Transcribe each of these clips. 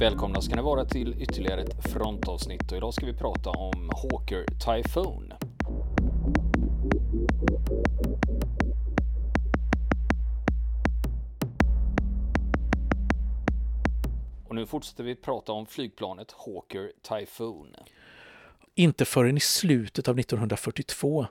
Välkomna ska ni vara till ytterligare ett frontavsnitt och idag ska vi prata om Hawker Typhoon. Och nu fortsätter vi prata om flygplanet Hawker Typhoon. Inte förrän i slutet av 1942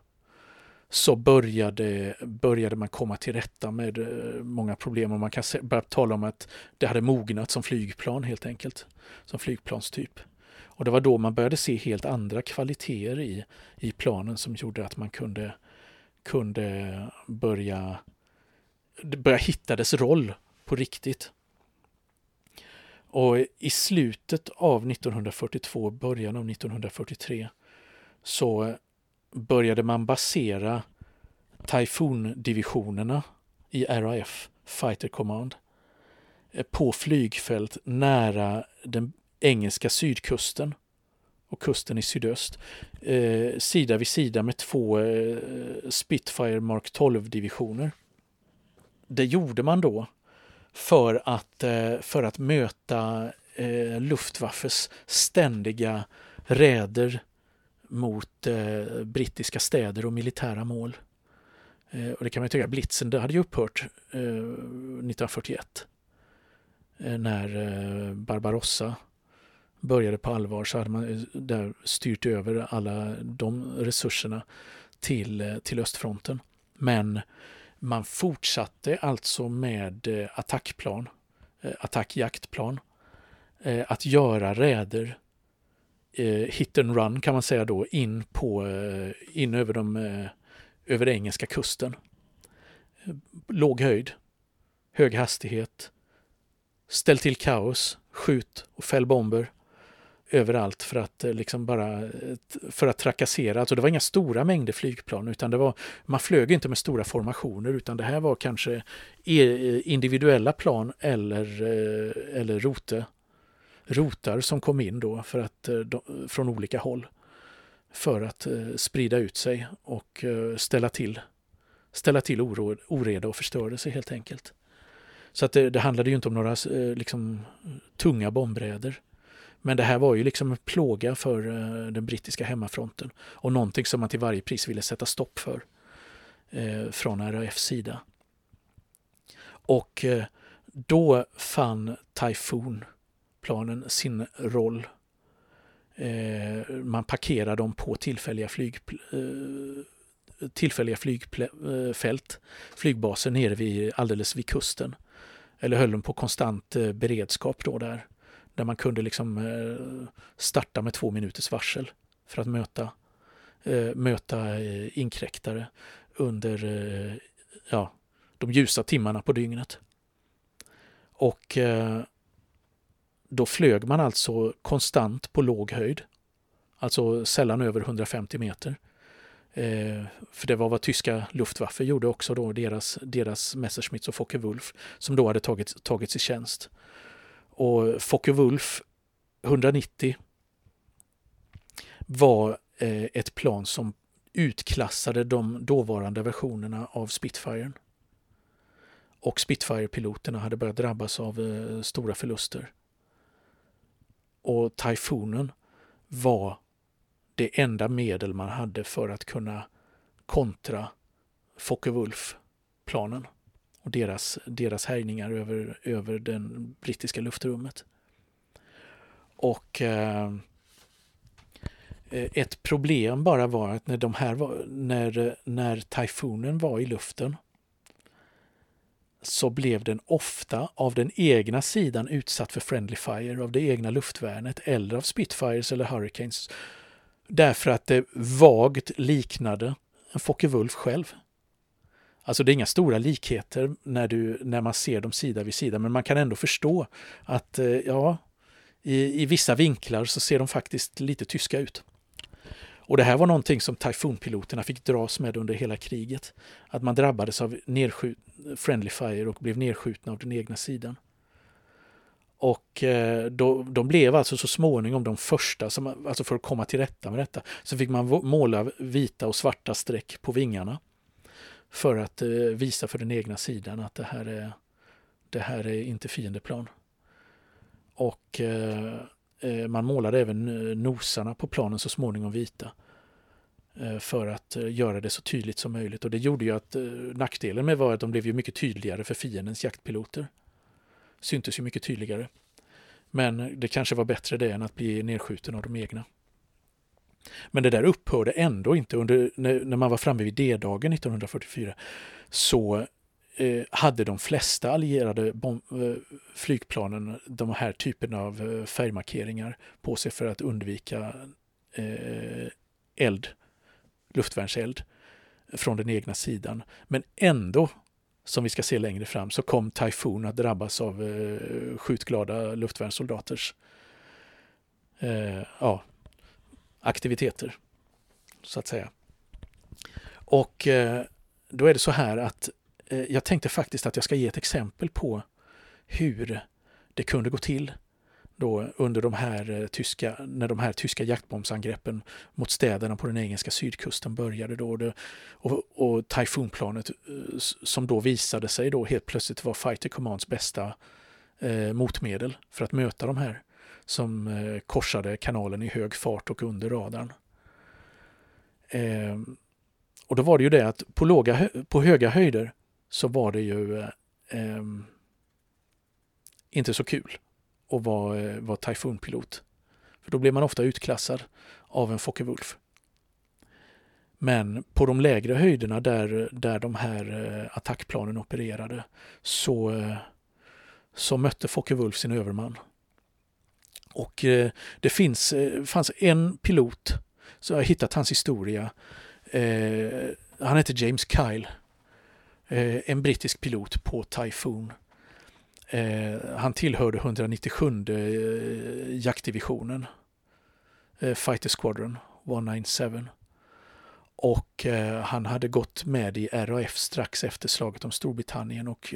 så började, började man komma till rätta med eh, många problem och man kan börja tala om att det hade mognat som flygplan helt enkelt, som flygplanstyp. Och det var då man började se helt andra kvaliteter i, i planen som gjorde att man kunde, kunde börja, börja hitta dess roll på riktigt. Och i slutet av 1942, början av 1943, så började man basera Typhoon-divisionerna i RAF, Fighter Command, eh, på flygfält nära den engelska sydkusten och kusten i sydöst. Eh, sida vid sida med två eh, Spitfire Mark 12-divisioner. Det gjorde man då för att, eh, för att möta eh, Luftwaffes ständiga räder mot eh, brittiska städer och militära mål. Eh, och det kan man ju tycka, blitzen det hade ju upphört eh, 1941. Eh, när eh, Barbarossa började på allvar så hade man eh, där styrt över alla de resurserna till, eh, till östfronten. Men man fortsatte alltså med eh, attackplan, eh, attackjaktplan, att göra räder hit and run kan man säga då in på in över de eh, över engelska kusten. Låg höjd, hög hastighet, ställ till kaos, skjut och fäll bomber överallt för att eh, liksom bara eh, för att trakassera. Alltså det var inga stora mängder flygplan utan det var man flög inte med stora formationer utan det här var kanske e, eh, individuella plan eller, eller rote rotar som kom in då för att, från olika håll för att eh, sprida ut sig och eh, ställa till, ställa till oro, oreda och förstörelse helt enkelt. Så att det, det handlade ju inte om några eh, liksom, tunga bombräder. Men det här var ju liksom en plåga för eh, den brittiska hemmafronten och någonting som man till varje pris ville sätta stopp för eh, från RAFs sida. Och eh, då fann Typhoon planen sin roll. Eh, man parkerar dem på tillfälliga, flyg, eh, tillfälliga flygfält, eh, flygbaser nere vid, alldeles vid kusten. Eller höll dem på konstant beredskap då där. Där man kunde liksom starta med två minuters varsel för att möta, möta inkräktare under ja, de ljusa timmarna på dygnet. Och då flög man alltså konstant på låg höjd, alltså sällan över 150 meter. Eh, för det var vad tyska Luftwaffe gjorde också då, deras, deras Messerschmitts och Focke-Wulf som då hade tagits, tagits i tjänst. Och Focke-Wulf 190 var eh, ett plan som utklassade de dåvarande versionerna av Spitfire. Och Spitfire-piloterna hade börjat drabbas av eh, stora förluster och tyfonen var det enda medel man hade för att kunna kontra Focke-Wulf-planen och deras, deras härjningar över, över den brittiska luftrummet. Och eh, eh, ett problem bara var att när, de här var, när, när tyfonen var i luften så blev den ofta av den egna sidan utsatt för friendly fire av det egna luftvärnet eller av Spitfires eller Hurricanes. Därför att det vagt liknade en Focke-Wulf själv. Alltså det är inga stora likheter när, du, när man ser dem sida vid sida men man kan ändå förstå att eh, ja, i, i vissa vinklar så ser de faktiskt lite tyska ut. Och det här var någonting som Typhoon-piloterna fick dras med under hela kriget. Att man drabbades av friendly fire och blev nedskjutna av den egna sidan. Och eh, då, de blev alltså så småningom de första, som, alltså för att komma till rätta med detta, så fick man måla vita och svarta streck på vingarna. För att eh, visa för den egna sidan att det här är, det här är inte fiendeplan. och eh, Eh, man målade även eh, nosarna på planen så småningom vita eh, för att göra det så tydligt som möjligt. Och det gjorde ju att nackdelen med var att de blev ju mycket tydligare för fiendens jaktpiloter. Syntes ju mycket tydligare. Men det kanske var bättre det än att bli nedskjuten av de egna. Men det där upphörde ändå inte. Under, när, man var framme vid D-dagen 1944 så Eh, hade de flesta allierade bom, eh, flygplanen de här typen av eh, färgmarkeringar på sig för att undvika eld, luftvärnseld från den egna sidan. Men ändå, som vi ska se längre fram, så kom Typhoon att drabbas av eh, skjutglada luftvärnssoldaters eh, ja, aktiviteter, så att säga. Och eh, då är det så här att Eh, jag tänkte faktiskt att jag ska ge ett exempel på hur det kunde gå till då under de här eh, tyska, när de här tyska jaktbombsangreppen mot städerna på den engelska sydkusten började då. Det, och, och Typhoonplanet eh, som då visade sig då helt plötsligt vara Fighter Commands bästa eh, motmedel för att möta de här som eh, korsade kanalen i hög fart och under radarn. Eh, och då var det ju det att på, låga, på höga höjder så var det ju eh, ehm, inte så kul att vara, eh, vara Typhoon-pilot. För då blev man ofta utklassad av en Focke-Wulf. Men på de lägre höjderna där, där de här eh, attackplanen opererade så, eh, så mötte Focke-Wulf sin överman och eh, det finns, eh, fanns en pilot, så jag har hittat hans historia. Eh, han heter James Kyle. Eh, en brittisk pilot på Typhoon. Eh, han tillhörde 197 eh, jaktdivisionen. Fighter Squadron 197. Och eh, han hade gått med i RAF strax efter slaget om Storbritannien och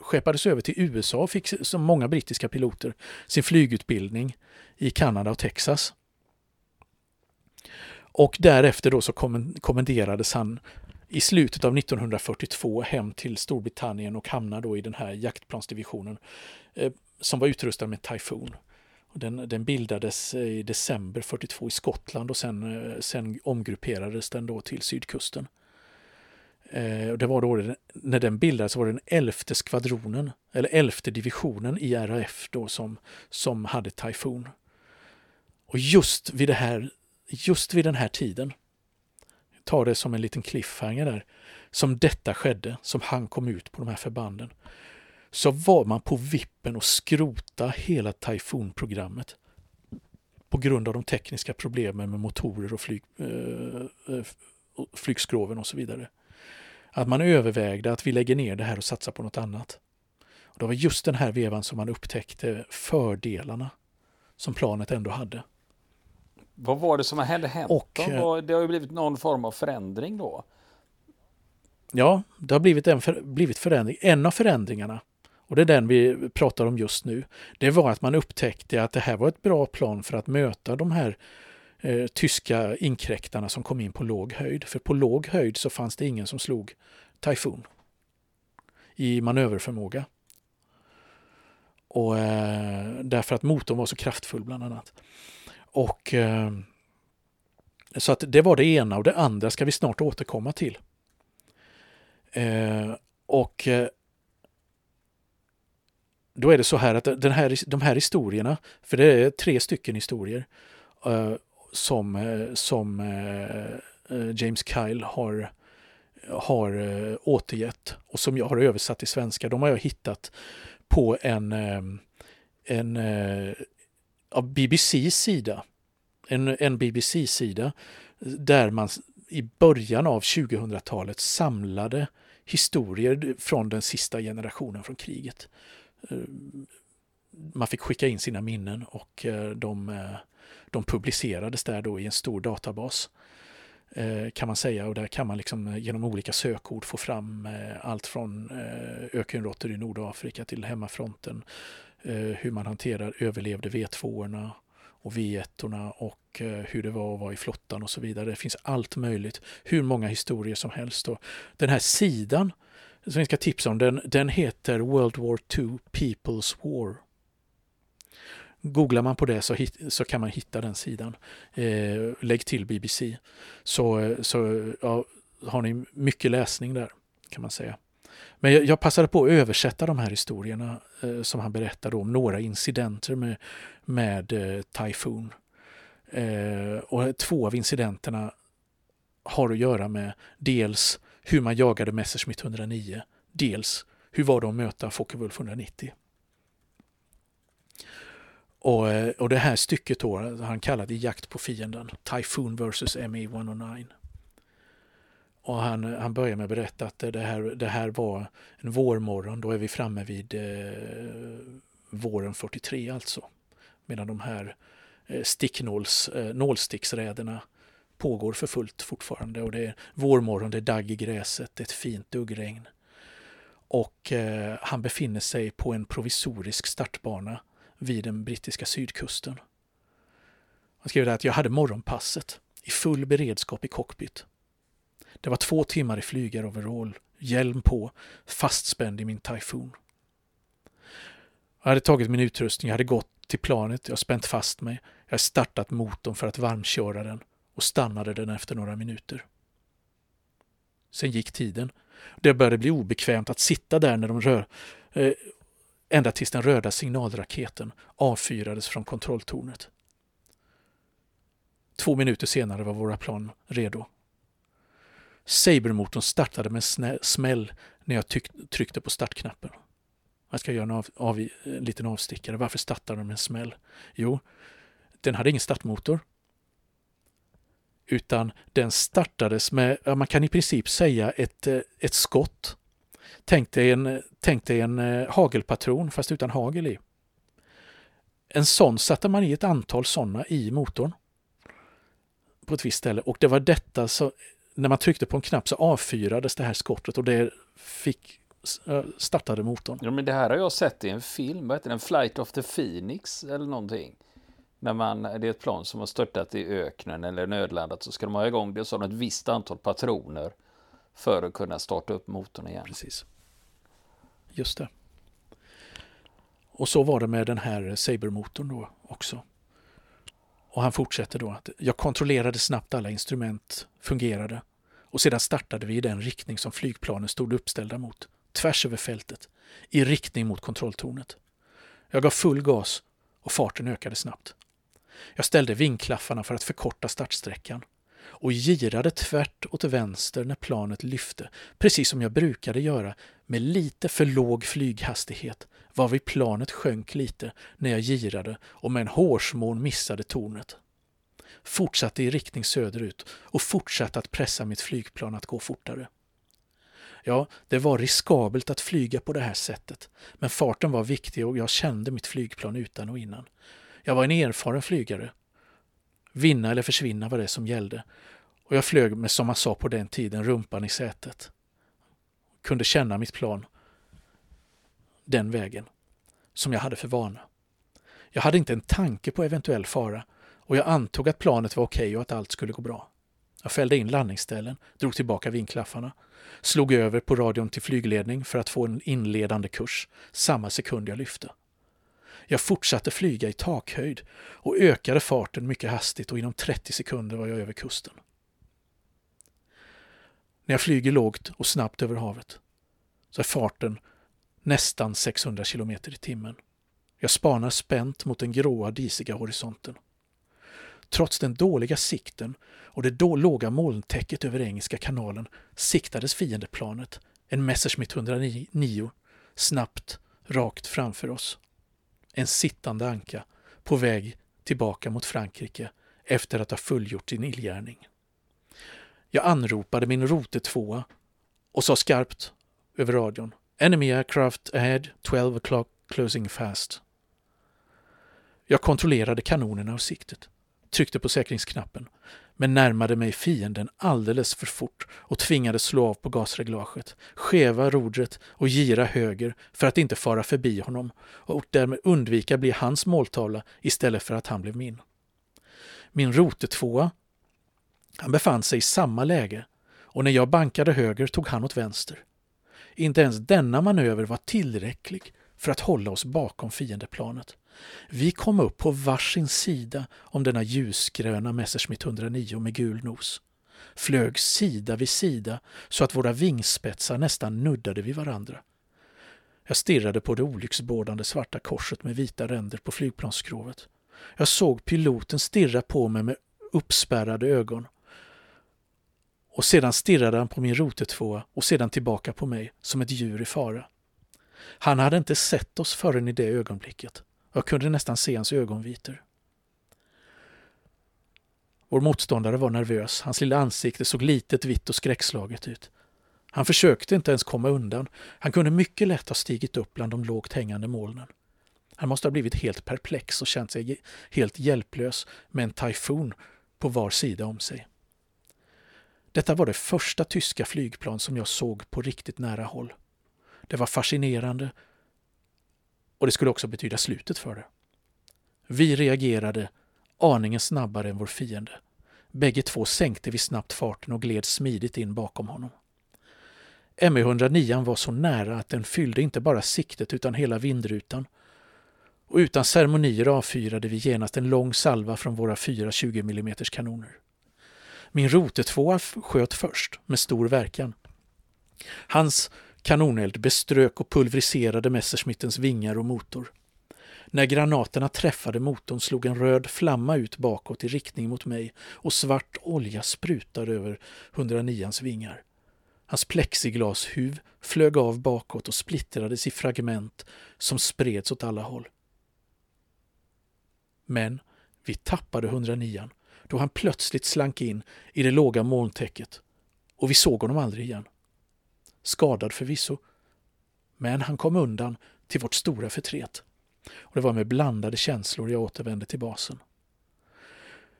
skeppades över till USA och fick som många brittiska piloter sin flygutbildning i Kanada och Texas. Och därefter då så kommenderades han i slutet av 1942 hem till Storbritannien och hamnar då i den här jaktplansdivisionen eh, som var utrustad med Typhoon. Den, den, bildades eh, i december 42 i Skottland och sen, eh, sen omgrupperades den då till sydkusten. Eh, det var då, när den bildades var det den elfte skvadronen, eller elfte divisionen i RAF då som, som hade Typhoon. Och just vid, det här, just vid den här tiden, ta det som en liten cliffhanger där, som detta skedde, som han kom ut på de här förbanden, så var man på vippen att skrota hela Typhoon-programmet på grund av de tekniska problemen med motorer och flyg, eh, eh flygskroven och så vidare. Att man övervägde att vi lägger ner det här och satsar på något annat. Och det var just den här vevan som man upptäckte fördelarna som planet ändå hade. Vad var det som hade hänt? Och, då? Det har ju blivit någon form av förändring då. Ja, det har blivit en för, blivit förändring. En av förändringarna och det är den vi pratar om just nu, det var att man upptäckte att det här var ett bra plan för att möta de här eh, tyska inkräktarna som kom in på låg höjd. För på låg höjd så fanns det ingen som slog Typhoon i manöverförmåga. Och, eh, därför att motorn var så kraftfull bland annat. Och eh, Så att det var det ena och det andra ska vi snart återkomma till. Eh, och eh, då är det så här att den här, de här historierna, för det är tre stycken historier eh, som, eh, som eh, James Kyle har, har återgett och som jag har översatt till svenska. De har jag hittat på en, en av BBCs sida. En, en BBC-sida där man i början av 2000-talet samlade historier från den sista generationen från kriget. Eh, man fick skicka in sina minnen och eh, de, eh, de publicerades där då i en stor databas kan man säga och där kan man liksom genom olika sökord få fram allt från ökenråttor i Nordafrika till hemmafronten, Eh, hur man hanterar överlevde V2orna och V1orna och eh, hur det var att vara i flottan och så vidare. Det finns allt möjligt, hur många historier som helst. Och den här sidan som vi ska tipsa om, den, den heter World War II People's War. Googlar man på det så, hit, så kan man hitta den sidan. Eh, lägg till BBC. Så, eh, så ja, har ni mycket läsning där kan man säga. Men jag, jag passade på att översätta de här historierna eh, som han berättade om, några incidenter med, med eh, Typhoon. Eh, och två av incidenterna har att göra med dels hur man jagade Messerschmitt 109, dels hur var det att möta Focke-Wulf 190. Och, eh, och det här stycket då, han kallade Jakt på fienden, Typhoon vs ME 109. Och han, han börjar med att berätta att det här, det här var en vårmorgon, då är vi framme vid eh, våren 43 alltså. Medan de här eh, sticknåls, eh, nålsticksräderna pågår för fullt fortfarande och det är vårmorgon, det är dagg i gräset, det är ett fint duggregn. Och eh, han befinner sig på en provisorisk startbana vid den brittiska sydkusten. Han skriver att jag hade morgonpasset i full beredskap i cockpit. Det var två timmar i flygaroverall, hjälm på, fastspänd i min Typhoon. Jag hade tagit min utrustning, jag hade gått till planet, jag spänt fast mig, jag startat motorn för att varmköra den och stannade den efter några minuter. Sen gick tiden. Det började bli obekvämt att sitta där när de rör, eh, ända tills den röda signalraketen avfyrades från kontrolltornet. Två minuter senare var våra plan redo. Sabermotorn startade med en smäll när jag tryckte på startknappen. Jag ska göra en, av, av, en liten avstickare. Varför startade den med en smäll? Jo, den hade ingen startmotor. Utan den startades med, man kan i princip säga ett, eh, ett skott. Tänk dig en, tänk dig en eh, hagelpatron fast utan hagel i. En sån satte man i ett antal sådana i motorn på ett visst ställe och det var detta så när man tryckte på en knapp så avfyrades det här skottet och det fick startade motorn. Ja, men det här har jag sett i en film, vad heter den? Flight of the Phoenix eller någonting. När man, det är ett plan som har störtat i öknen eller nödlandat så ska de ha igång det som ett visst antal patroner för att kunna starta upp motorn igen. Precis. Just det. Och så var det med den här Saber-motorn då också. Och han fortsätter då att jag kontrollerade snabbt alla instrument fungerade och sedan startade vi i den riktning som flygplanen stod uppställda mot, tvärs över fältet, i riktning mot kontrolltornet. Jag gav full gas och farten ökade snabbt. Jag ställde vingklaffarna för att förkorta startsträckan och girade tvärt åt vänster när planet lyfte, precis som jag brukade göra med lite för låg flyghastighet, varvid planet sjönk lite när jag girade och med en hårsmån missade tornet fortsatte i riktning söderut och fortsatte att pressa mitt flygplan att gå fortare. Ja, det var riskabelt att flyga på det här sättet, men farten var viktig och jag kände mitt flygplan utan och innan. Jag var en erfaren flygare. Vinna eller försvinna var det som gällde och jag flög med, som man sa på den tiden, rumpan i sätet. Kunde känna mitt plan den vägen, som jag hade för vana. Jag hade inte en tanke på eventuell fara och jag antog att planet var okej okay och att allt skulle gå bra. Jag fällde in landningsställen, drog tillbaka vindklaffarna, slog över på radion till flygledning för att få en inledande kurs samma sekund jag lyfte. Jag fortsatte flyga i takhöjd och ökade farten mycket hastigt och inom 30 sekunder var jag över kusten. När jag flyger lågt och snabbt över havet så är farten nästan 600 km i timmen. Jag spanar spänt mot den gråa disiga horisonten. Trots den dåliga sikten och det då låga molntäcket över Engelska kanalen siktades fiendeplanet, en Messerschmitt 109, snabbt rakt framför oss. En sittande anka på väg tillbaka mot Frankrike efter att ha fullgjort sin illgärning. Jag anropade min rote tvåa och sa skarpt över radion Enemy aircraft ahead, 12 o'clock, closing fast. Jag kontrollerade kanonerna och siktet tryckte på säkringsknappen, men närmade mig fienden alldeles för fort och tvingades slå av på gasreglaget, skeva rodret och gira höger för att inte fara förbi honom och därmed undvika bli hans måltavla istället för att han blev min. Min rotetvåa, han befann sig i samma läge och när jag bankade höger tog han åt vänster. Inte ens denna manöver var tillräcklig för att hålla oss bakom fiendeplanet. Vi kom upp på varsin sida om denna ljusgröna Messerschmitt 109 med gul nos. Flög sida vid sida så att våra vingspetsar nästan nuddade vid varandra. Jag stirrade på det olycksbådande svarta korset med vita ränder på flygplansskrovet. Jag såg piloten stirra på mig med uppspärrade ögon. Och sedan stirrade han på min rotetvåa och sedan tillbaka på mig som ett djur i fara. Han hade inte sett oss förrän i det ögonblicket. Jag kunde nästan se hans ögonvitor. Vår motståndare var nervös. Hans lilla ansikte såg litet, vitt och skräckslaget ut. Han försökte inte ens komma undan. Han kunde mycket lätt ha stigit upp bland de lågt hängande molnen. Han måste ha blivit helt perplex och känt sig helt hjälplös med en tajfun på var sida om sig. Detta var det första tyska flygplan som jag såg på riktigt nära håll. Det var fascinerande och det skulle också betyda slutet för det. Vi reagerade aningen snabbare än vår fiende. Bägge två sänkte vi snabbt farten och gled smidigt in bakom honom. ME-109 var så nära att den fyllde inte bara siktet utan hela vindrutan. Och utan ceremonier avfyrade vi genast en lång salva från våra fyra 20 mm kanoner. Min rotetvåa sköt först, med stor verkan. Hans kanoneld beströk och pulveriserade Messerschmittens vingar och motor. När granaterna träffade motorn slog en röd flamma ut bakåt i riktning mot mig och svart olja sprutade över 109ans vingar. Hans plexiglashuv flög av bakåt och splittrades i fragment som spreds åt alla håll. Men vi tappade 109 då han plötsligt slank in i det låga molntäcket och vi såg honom aldrig igen. Skadad förvisso, men han kom undan till vårt stora förtret. Och det var med blandade känslor jag återvände till basen.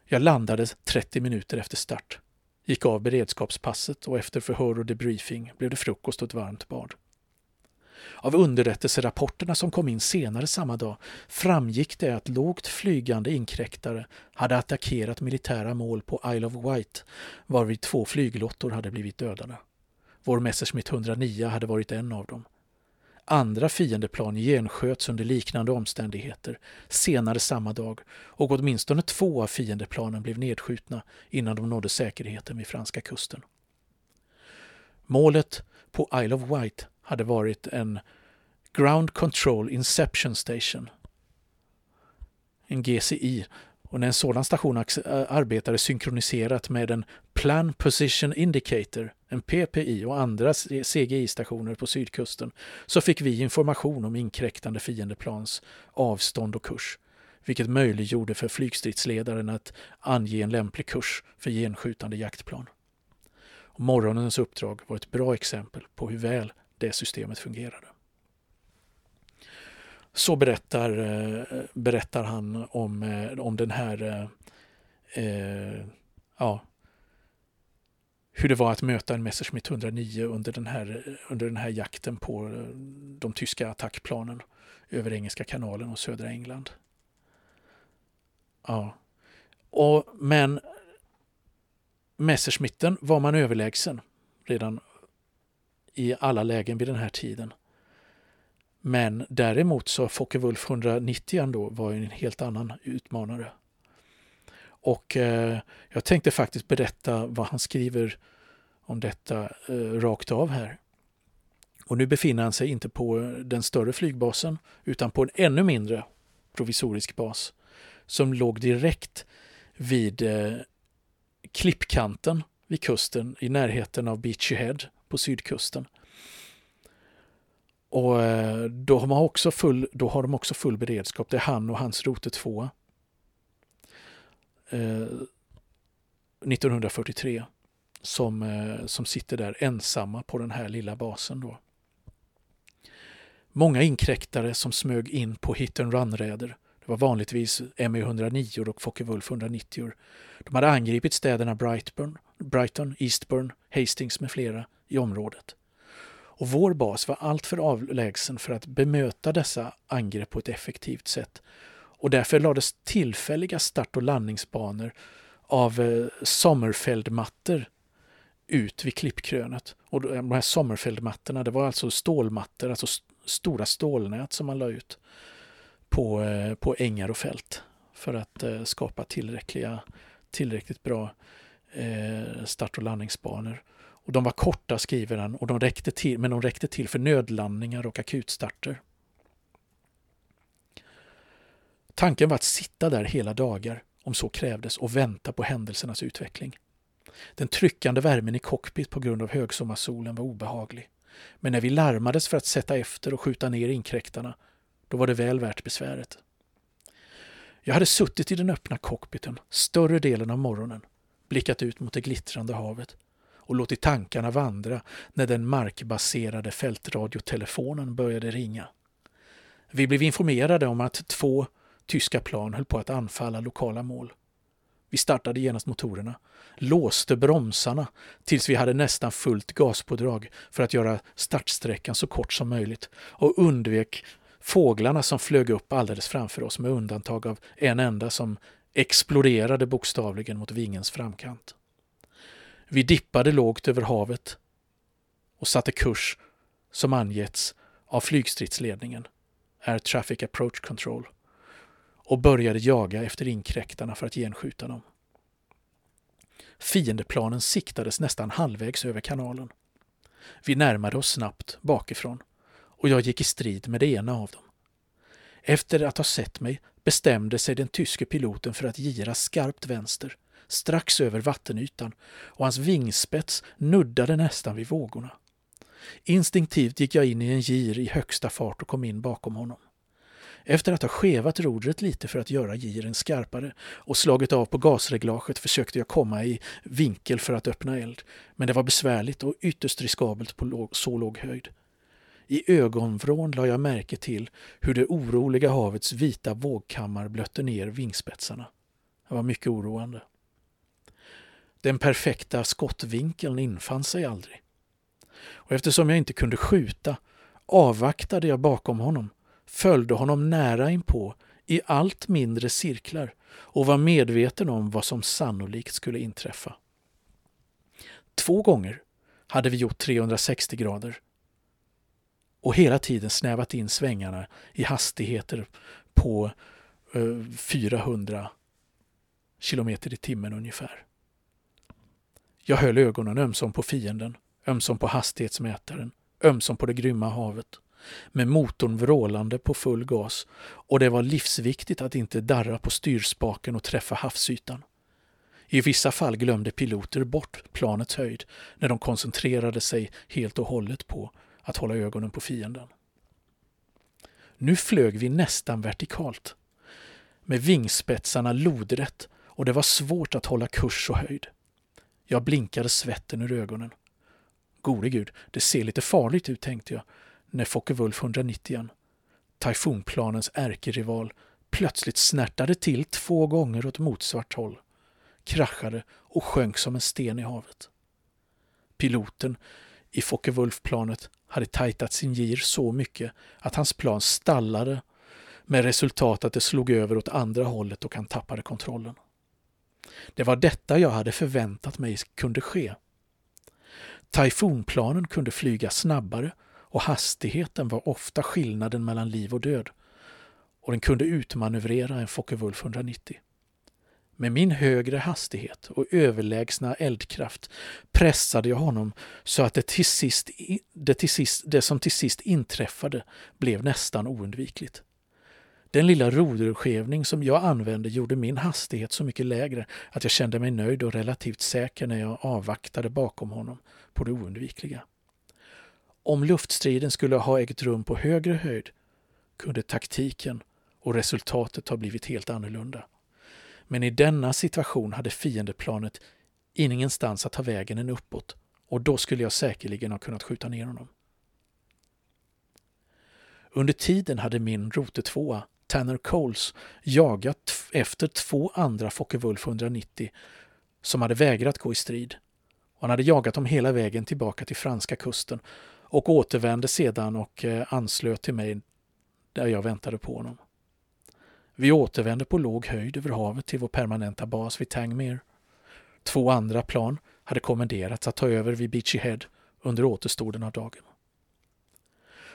Jag landade 30 minuter efter start, gick av beredskapspasset och efter förhör och debriefing blev det frukost och ett varmt bad. Av underrättelserapporterna som kom in senare samma dag framgick det att lågt flygande inkräktare hade attackerat militära mål på Isle of Wight varvid två flyglottor hade blivit dödade. Vår Messerschmitt 109 hade varit en av dem. Andra fiendeplan gensköts under liknande omständigheter senare samma dag och åtminstone två av fiendeplanen blev nedskjutna innan de nådde säkerheten vid franska kusten. Målet på Isle of Wight hade varit en Ground Control Inception Station, en GCI, och när en sådan station eh, arbetade synkroniserat med en Plan Position Indicator, en PPI och andra CGI-stationer på sydkusten så fick vi information om inkräktande fiendeplans avstånd och kurs, vilket möjliggjorde för flygstridsledaren att ange en lämplig kurs för genskjutande jaktplan. Och morgonens uppdrag var ett bra exempel på hur väl det systemet fungerade. Så berättar, eh, berättar han om, eh, om den här, eh, eh ja, hur det var att möta en Messerschmitt 109 under den här, under den här jakten på eh, de tyska attackplanen över Engelska kanalen och södra England. Ja. Och, men Messerschmitten var man överlägsen redan i alla lägen vid den här tiden. Men däremot så Focke-Wulf 190 då var en helt annan utmanare. Och eh, jag tänkte faktiskt berätta vad han skriver om detta eh, rakt av här. Och nu befinner han sig inte på eh, den större flygbasen utan på en ännu mindre provisorisk bas som låg direkt vid eh, klippkanten vid kusten i närheten av Beachy Head på sydkusten. Och eh, då har, man också full, då har de också full beredskap. Det är han och hans rote 2. Eh, 1943 som, eh, som sitter där ensamma på den här lilla basen. Då. Många inkräktare som smög in på hit and run-räder. Det var vanligtvis ME-109 och Focke-Wulf 190. De hade angripit städerna Brightburn, Brighton, Eastburn, Hastings med flera i området. Och vår bas var alltför avlägsen för att bemöta dessa angrepp på ett effektivt sätt. Och därför lades tillfälliga start och landningsbanor av eh, Sommerfeldmattor ut vid klippkrönet. Och eh, de här Sommerfeldmattorna, det var alltså stålmattor, alltså stora stålnät som man la ut på, eh, på ängar och fält för att eh, skapa tillräckliga, tillräckligt bra eh, start och landningsbanor. Och de var korta, skriver han, och de räckte till, men de räckte till för nödlandningar och akutstarter. Tanken var att sitta där hela dagar, om så krävdes, och vänta på händelsernas utveckling. Den tryckande värmen i cockpit på grund av högsommarsolen var obehaglig. Men när vi larmades för att sätta efter och skjuta ner inkräktarna, då var det väl värt besväret. Jag hade suttit i den öppna cockpiten större delen av morgonen, blickat ut mot det glittrande havet och låtit tankarna vandra när den markbaserade fältradiotelefonen började ringa. Vi blev informerade om att två tyska plan höll på att anfalla lokala mål. Vi startade genast motorerna, låste bromsarna tills vi hade nästan fullt gaspådrag för att göra startsträckan så kort som möjligt och undvek fåglarna som flög upp alldeles framför oss med undantag av en enda som exploderade bokstavligen mot vingens framkant. Vi dippade lågt över havet och satte kurs som angetts av flygstridsledningen, Air Traffic Approach Control, och började jaga efter inkräktarna för att genskjuta dem. Fiendeplanen siktades nästan halvvägs över kanalen. Vi närmade oss snabbt bakifrån och jag gick i strid med det ena av dem. Efter att ha sett mig bestämde sig den tyske piloten för att gira skarpt vänster, strax över vattenytan och hans vingspets nuddade nästan vid vågorna. Instinktivt gick jag in i en gir i högsta fart och kom in bakom honom. Efter att ha skevat rodret lite för att göra giren skarpare och slagit av på gasreglaget försökte jag komma i vinkel för att öppna eld. Men det var besvärligt och ytterst riskabelt på så låg höjd. I ögonvrån la jag märke till hur det oroliga havets vita vågkammar blötte ner vingspetsarna. Det var mycket oroande. Den perfekta skottvinkeln infann sig aldrig. Och eftersom jag inte kunde skjuta avvaktade jag bakom honom, följde honom nära inpå i allt mindre cirklar och var medveten om vad som sannolikt skulle inträffa. Två gånger hade vi gjort 360 grader och hela tiden snävat in svängarna i hastigheter på eh, 400 km kilometer i timmen ungefär. Jag höll ögonen ömsom på fienden, ömsom på hastighetsmätaren, ömsom på det grymma havet med motorn vrålande på full gas och det var livsviktigt att inte darra på styrspaken och träffa havsytan. I vissa fall glömde piloter bort planets höjd när de koncentrerade sig helt och hållet på att hålla ögonen på fienden. Nu flög vi nästan vertikalt med vingspetsarna lodrätt och det var svårt att hålla kurs och höjd. Jag blinkade svetten ur ögonen. Gode gud, det ser lite farligt ut, tänkte jag när Focke-Wulf 190, Typhoonplanens ärkerival, plötsligt snärtade till två gånger åt motsvart håll, kraschade och sjönk som en sten i havet. Piloten i Focke-Wulf-planet hade tajtat sin gir så mycket att hans plan stallade med resultat att det slog över åt andra hållet och han tappade kontrollen. Det var detta jag hade förväntat mig kunde ske. Typhoonplanen kunde flyga snabbare och hastigheten var ofta skillnaden mellan liv och död och den kunde utmanövrera en Focke-Wulf 190. Med min högre hastighet och överlägsna eldkraft pressade jag honom så att det, till sist, det, till sist, det som till sist inträffade blev nästan oundvikligt. Den lilla roderskevning som jag använde gjorde min hastighet så mycket lägre att jag kände mig nöjd och relativt säker när jag avvaktade bakom honom på det oundvikliga. Om luftstriden skulle ha ägt rum på högre höjd kunde taktiken och resultatet ha blivit helt annorlunda. Men i denna situation hade fiendeplanet ingenstans att ta vägen än uppåt och då skulle jag säkerligen ha kunnat skjuta ner honom. Under tiden hade min rote 2 Tanner Coles, jagat efter två andra Focke-Wulf 190 som hade vägrat gå i strid. Och han hade jagat dem hela vägen tillbaka till franska kusten och återvände sedan och eh, anslöt till mig där jag väntade på honom. Vi återvände på låg höjd över havet till vår permanenta bas vid Tangmere. Två andra plan hade kommenderats att ta över vid Beachy Head under återstoden av dagen.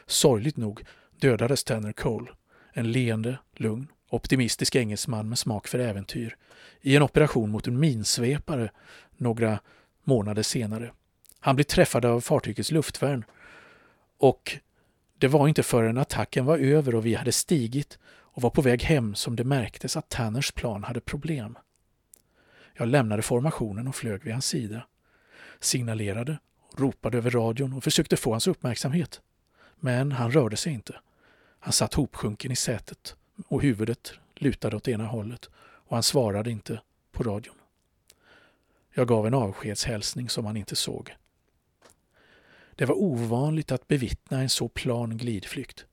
Sorgligt nog dödades Tanner Cole En leende, lugn, optimistisk engelsman med smak för äventyr i en operation mot en minsvepare några månader senare. Han blev träffad av fartygets luftvärn och det var inte förrän attacken var över och vi hade stigit och var på väg hem som det märktes att Tanners plan hade problem. Jag lämnade formationen och flög vid hans sida. Signalerade, ropade över radion och försökte få hans uppmärksamhet. Men han rörde sig inte. Han satt hopsjunken i sätet och huvudet lutade åt ena hållet och han svarade inte på radion. Jag gav en avskedshälsning som han inte såg. Det var ovanligt att bevittna en så plan glidflykt.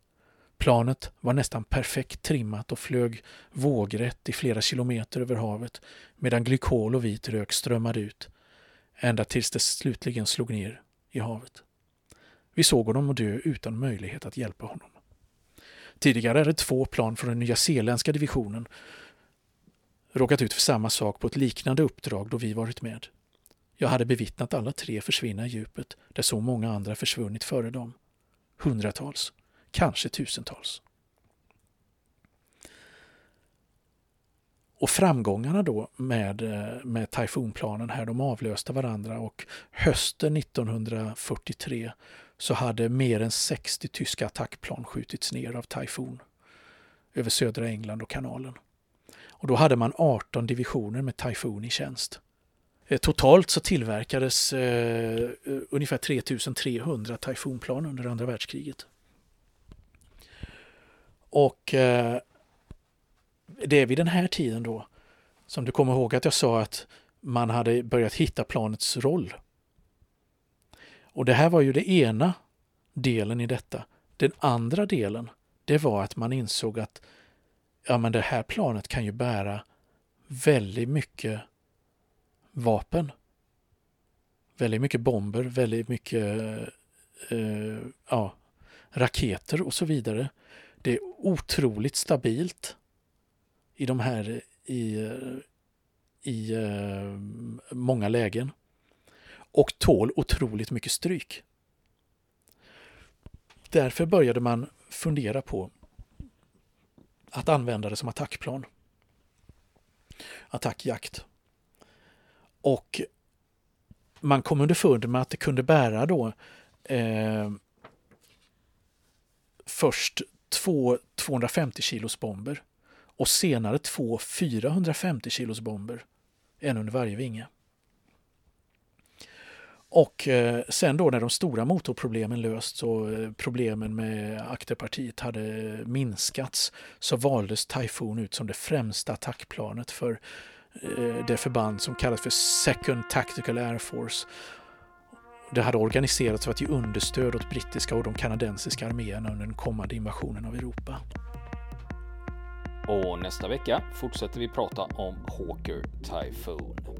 Planet var nästan perfekt trimmat och flög vågrätt i flera kilometer över havet medan glykol och vit rök strömmade ut, ända tills det slutligen slog ner i havet. Vi såg honom dö utan möjlighet att hjälpa honom. Tidigare hade två plan från den nya zeeländska divisionen råkat ut för samma sak på ett liknande uppdrag då vi varit med. Jag hade bevittnat alla tre försvinna i djupet där så många andra försvunnit före dem. Hundratals, kanske tusentals. Och framgångarna då med, eh, med Typhoonplanen här, de avlöste varandra och hösten 1943 så hade mer än 60 tyska attackplan skjutits ner av Typhoon över södra England och kanalen. Och då hade man 18 divisioner med Typhoon i tjänst. Eh, totalt så tillverkades eh, ungefär 3300 Typhoonplan under andra världskriget. Och eh, det är vid den här tiden då som du kommer ihåg att jag sa att man hade börjat hitta planets roll. Och det här var ju det ena delen i detta. Den andra delen, det var att man insåg att ja, men det här planet kan ju bära väldigt mycket vapen. Väldigt mycket bomber, väldigt mycket eh, ja, raketer och så vidare. Det är otroligt stabilt i de här i, i eh, många lägen och tål otroligt mycket stryk. Därför började man fundera på att använda det som attackplan. Attackjakt. Och man kom underfund med att det kunde bära då eh, först två 250 kilos bomber och senare två 450 kilos bomber, en under varje vinge. Och eh, sen då när de stora motorproblemen lösts och eh, problemen med akterpartiet hade minskats så valdes Typhoon ut som det främsta attackplanet för Eh, det förband som kallas för Second Tactical Air Force. Det hade organiserats för att ge understöd åt brittiska och de kanadensiska arméerna under den kommande invasionen av Europa. Och nästa vecka fortsätter vi prata om Hawker Typhoon.